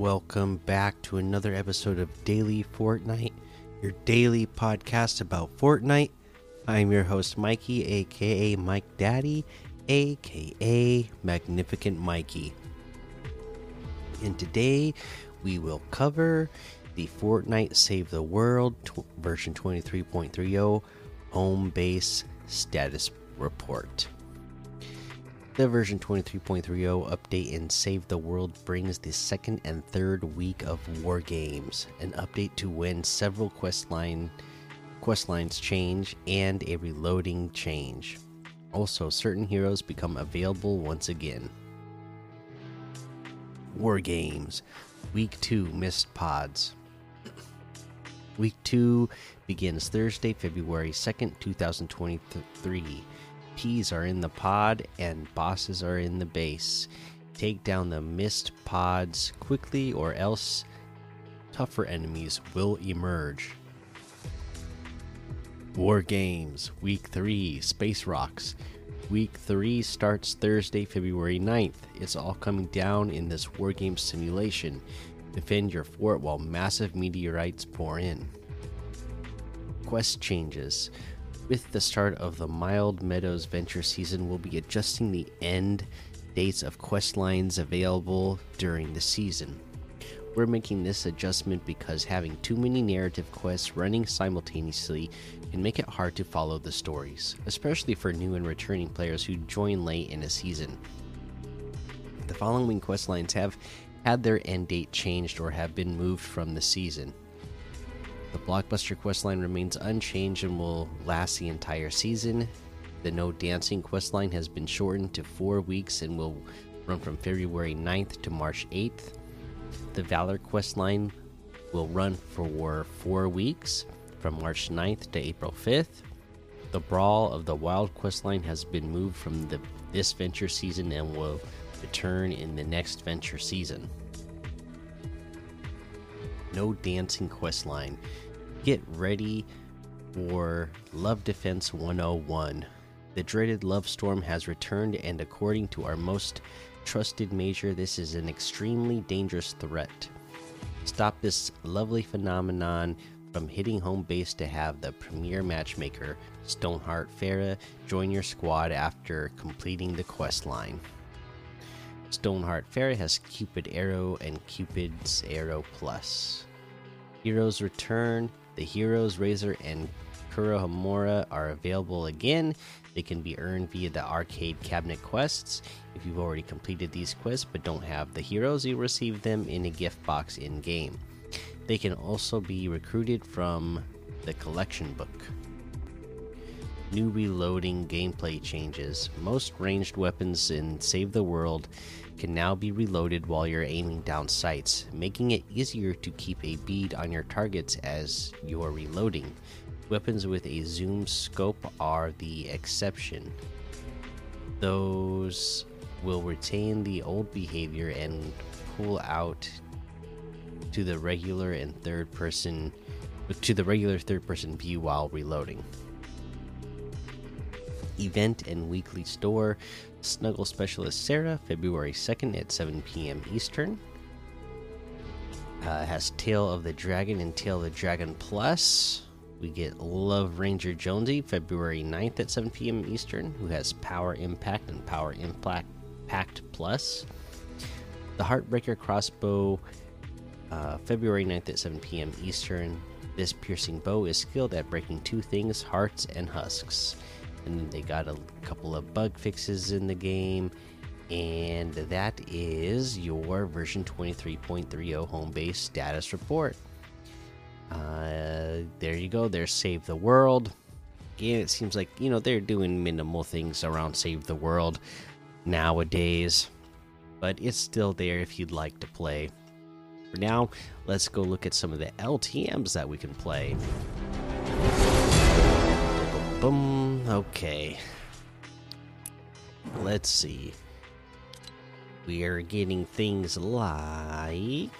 welcome back to another episode of Daily Fortnite, your daily podcast about Fortnite. I'm your host, Mikey, aka Mike Daddy, aka Magnificent Mikey. And today we will cover the Fortnite Save the World version 23.30 home base status report. The version 23.30 update in Save the World brings the second and third week of War Games, an update to when several quest, line, quest lines change, and a reloading change. Also, certain heroes become available once again. War Games Week 2 Missed Pods. Week 2 begins Thursday, February 2nd, 2023 Ps are in the pod and bosses are in the base. Take down the missed pods quickly, or else tougher enemies will emerge. War Games, Week 3, Space Rocks. Week 3 starts Thursday, February 9th. It's all coming down in this War Games simulation. Defend your fort while massive meteorites pour in. Quest changes. With the start of the Mild Meadows Venture season, we'll be adjusting the end dates of quest lines available during the season. We're making this adjustment because having too many narrative quests running simultaneously can make it hard to follow the stories, especially for new and returning players who join late in a season. The following quest lines have had their end date changed or have been moved from the season. The Blockbuster questline remains unchanged and will last the entire season. The No Dancing questline has been shortened to four weeks and will run from February 9th to March 8th. The Valor questline will run for four weeks from March 9th to April 5th. The Brawl of the Wild questline has been moved from the, this venture season and will return in the next venture season. No Dancing questline. Get ready for Love Defense 101. The dreaded Love Storm has returned, and according to our most trusted major, this is an extremely dangerous threat. Stop this lovely phenomenon from hitting home base to have the premier matchmaker, Stoneheart Farrah, join your squad after completing the quest line. Stoneheart Farrah has Cupid Arrow and Cupid's Arrow Plus. Heroes return. The Heroes Razor and Kurohomura are available again. They can be earned via the arcade cabinet quests. If you've already completed these quests but don't have the heroes, you receive them in a gift box in game. They can also be recruited from the collection book. New reloading gameplay changes. Most ranged weapons in Save the World can now be reloaded while you're aiming down sights, making it easier to keep a bead on your targets as you're reloading. Weapons with a zoom scope are the exception. Those will retain the old behavior and pull out to the regular and third person to the regular third person view while reloading event and weekly store. Snuggle Specialist Sarah, February 2nd at 7 p.m. Eastern. Uh, has Tail of the Dragon and Tail of the Dragon Plus. We get Love Ranger Jonesy, February 9th at 7 p.m. Eastern, who has Power Impact and Power Impact Pact Plus. The Heartbreaker Crossbow, uh, February 9th at 7 p.m. Eastern. This piercing bow is skilled at breaking two things hearts and husks and they got a couple of bug fixes in the game. And that is your version 23.30 home base status report. Uh, there you go. There's save the world. Again it seems like you know they're doing minimal things around save the world nowadays but it's still there if you'd like to play. For now let's go look at some of the ltms that we can play. Boom. Okay. Let's see. We are getting things like.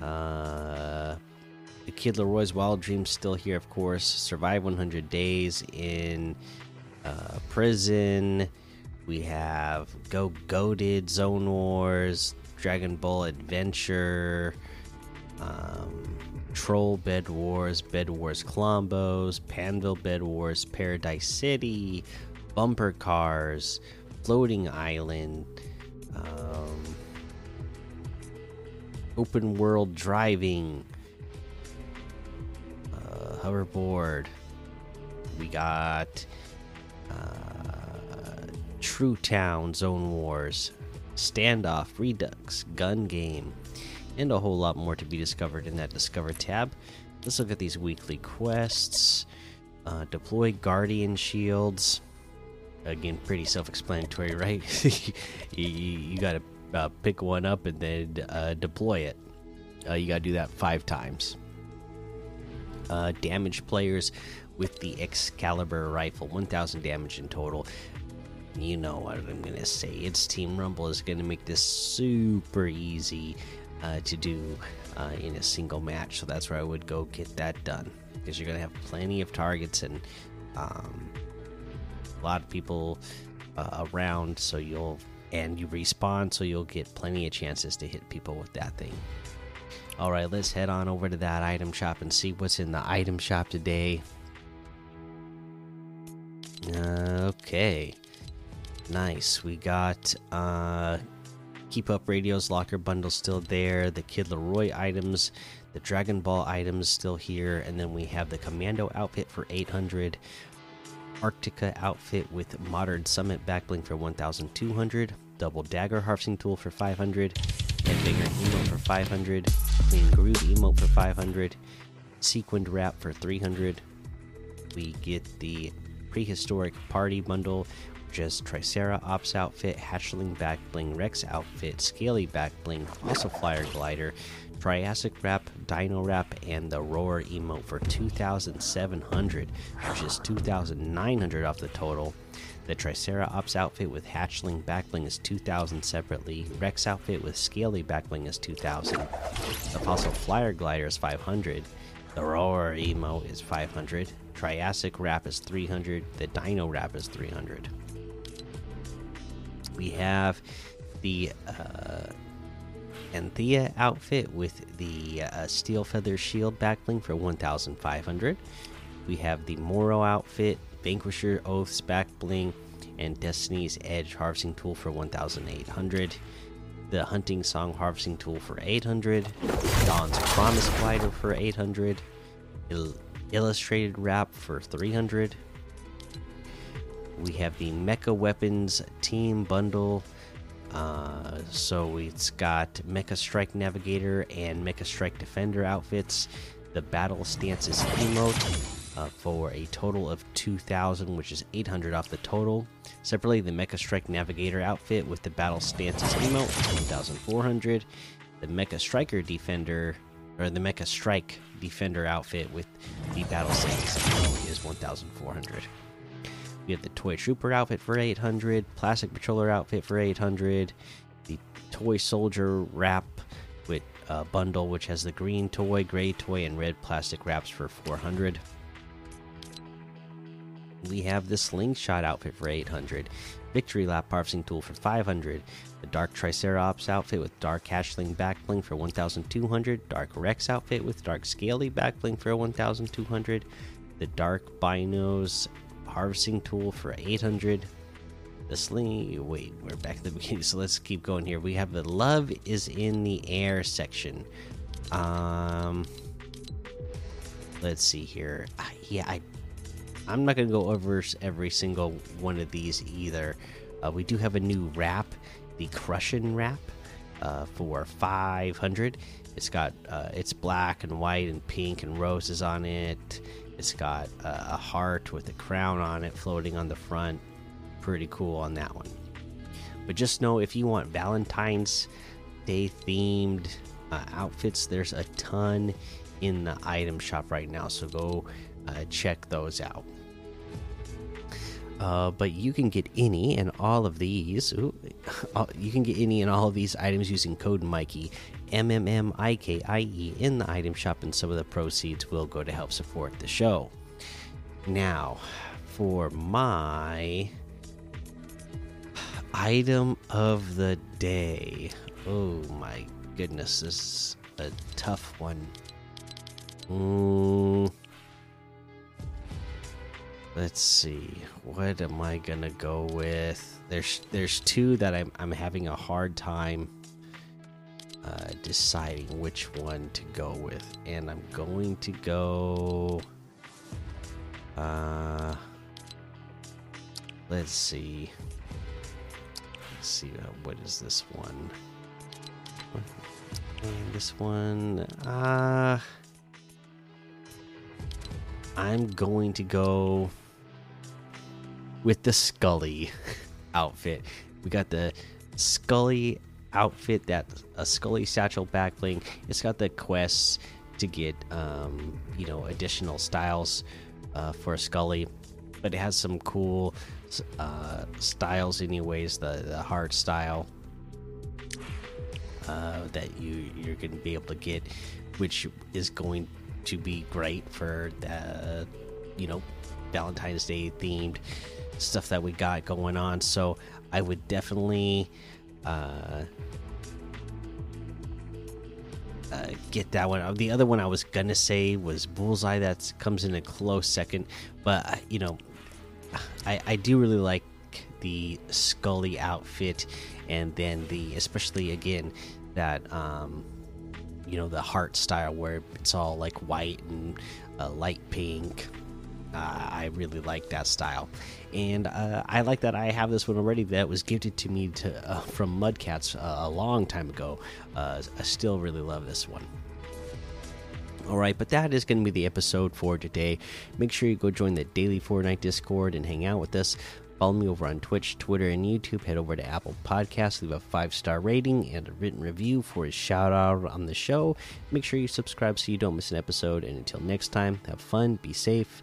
Uh. The Kid LAROI's Wild Dreams still here, of course. Survive 100 days in uh, prison. We have Go Goaded, Zone Wars, Dragon Ball Adventure, um, Troll Bed Wars, Bed Wars Clombos, Panville Bed Wars, Paradise City, Bumper Cars, Floating Island, um, Open World Driving, uh, Hoverboard. We got uh, True Town Zone Wars, Standoff, Redux, Gun Game, and a whole lot more to be discovered in that Discover tab. Let's look at these weekly quests. Uh, deploy Guardian Shields. Again, pretty self explanatory, right? you, you got to uh, pick one up and then uh, deploy it. Uh, you got to do that five times. Uh, damage players with the Excalibur rifle, 1000 damage in total. You know what I'm to say. It's Team Rumble is to make this super easy uh, to do uh, in a single match. So that's where I would go get that done because you're going to have plenty of targets and um, a lot of people uh, around. So you'll and you respawn, so you'll get plenty of chances to hit people with that thing. All right, let's head on over to that item shop and see what's in the item shop today. Okay. Nice. We got uh Keep Up Radio's locker bundle still there, the Kid LAROI items, the Dragon Ball items still here, and then we have the Commando outfit for 800, Arctica outfit with Modern Summit backbling for 1200, Double Dagger harvesting tool for 500, Headbanger emote for 500, Clean Groove emote for 500, Sequined Wrap for 300. We get the Prehistoric Party bundle just Tricera Ops outfit, Hatchling back bling, Rex outfit, Scaly back bling, also Flyer Glider, Triassic Wrap, Dino Wrap, and the Roar emote for 2,700, which is 2,900 off the total. The Tricera Ops outfit with Hatchling backbling is 2,000 separately. Rex outfit with Scaly backbling is 2,000. The Fossil Flyer Glider is 500. The Roar emote is 500. Triassic Wrap is 300. The Dino Wrap is 300 we have the uh, Anthea outfit with the uh, steel feather shield backbling for 1,500. We have the Moro outfit, Vanquisher Oaths backbling, and Destiny's Edge harvesting tool for 1,800. The Hunting Song harvesting tool for 800. Dawn's Promise glider for 800. Il illustrated wrap for 300 we have the Mecha Weapons Team Bundle. Uh, so it's got Mecha Strike Navigator and Mecha Strike Defender outfits. The Battle Stances emote uh, for a total of 2,000, which is 800 off the total. Separately, the Mecha Strike Navigator outfit with the Battle Stances emote, 1,400. The Mecha Striker Defender, or the Mecha Strike Defender outfit with the Battle Stances emote is 1,400. We have the Toy Trooper outfit for 800, Plastic Patroller outfit for 800, the Toy Soldier wrap with uh, bundle, which has the green toy, gray toy, and red plastic wraps for 400. We have the Slingshot outfit for 800, Victory Lap harvesting tool for 500, the Dark Triceratops outfit with Dark Hatchling backbling for 1200, Dark Rex outfit with Dark Scaly backbling for 1200, the Dark Binos harvesting tool for 800 the sling wait we're back at the beginning so let's keep going here. We have the love is in the air section. Um let's see here. Uh, yeah i i'm not gonna go over every single one of these either. Uh, we do have a new wrap the crushing wrap uh, for 500 it's got uh, it's black and white and pink and roses on it it's got a, a heart with a crown on it floating on the front. Pretty cool on that one. But just know if you want Valentine's Day themed uh, outfits, there's a ton in the item shop right now. So go uh, check those out. Uh, but you can get any and all of these. Ooh, you can get any and all of these items using code Mikey M M M I K I E in the item shop, and some of the proceeds will go to help support the show. Now, for my item of the day. Oh my goodness, this is a tough one. Mm. Let's see. What am I gonna go with? There's there's two that I'm I'm having a hard time uh, deciding which one to go with, and I'm going to go. Uh, let's see. Let's see. Uh, what is this one? And this one. Uh, I'm going to go with the Scully outfit. We got the Scully outfit that a Scully satchel backbling. It's got the quests to get um, you know additional styles uh, for Scully, but it has some cool uh, styles anyways. The the heart style uh, that you you're going to be able to get, which is going to be great for the you know Valentine's Day themed stuff that we got going on. So I would definitely uh, uh, get that one. The other one I was gonna say was Bullseye. That comes in a close second, but uh, you know, I I do really like the Scully outfit, and then the especially again that um you know the heart style where it's all like white and uh, light pink uh, I really like that style, and uh, I like that I have this one already. That was gifted to me to, uh, from Mudcats uh, a long time ago. Uh, I still really love this one. All right, but that is going to be the episode for today. Make sure you go join the daily Fortnite Discord and hang out with us. Follow me over on Twitch, Twitter, and YouTube. Head over to Apple Podcasts, leave a five star rating and a written review for a shout out on the show. Make sure you subscribe so you don't miss an episode. And until next time, have fun, be safe,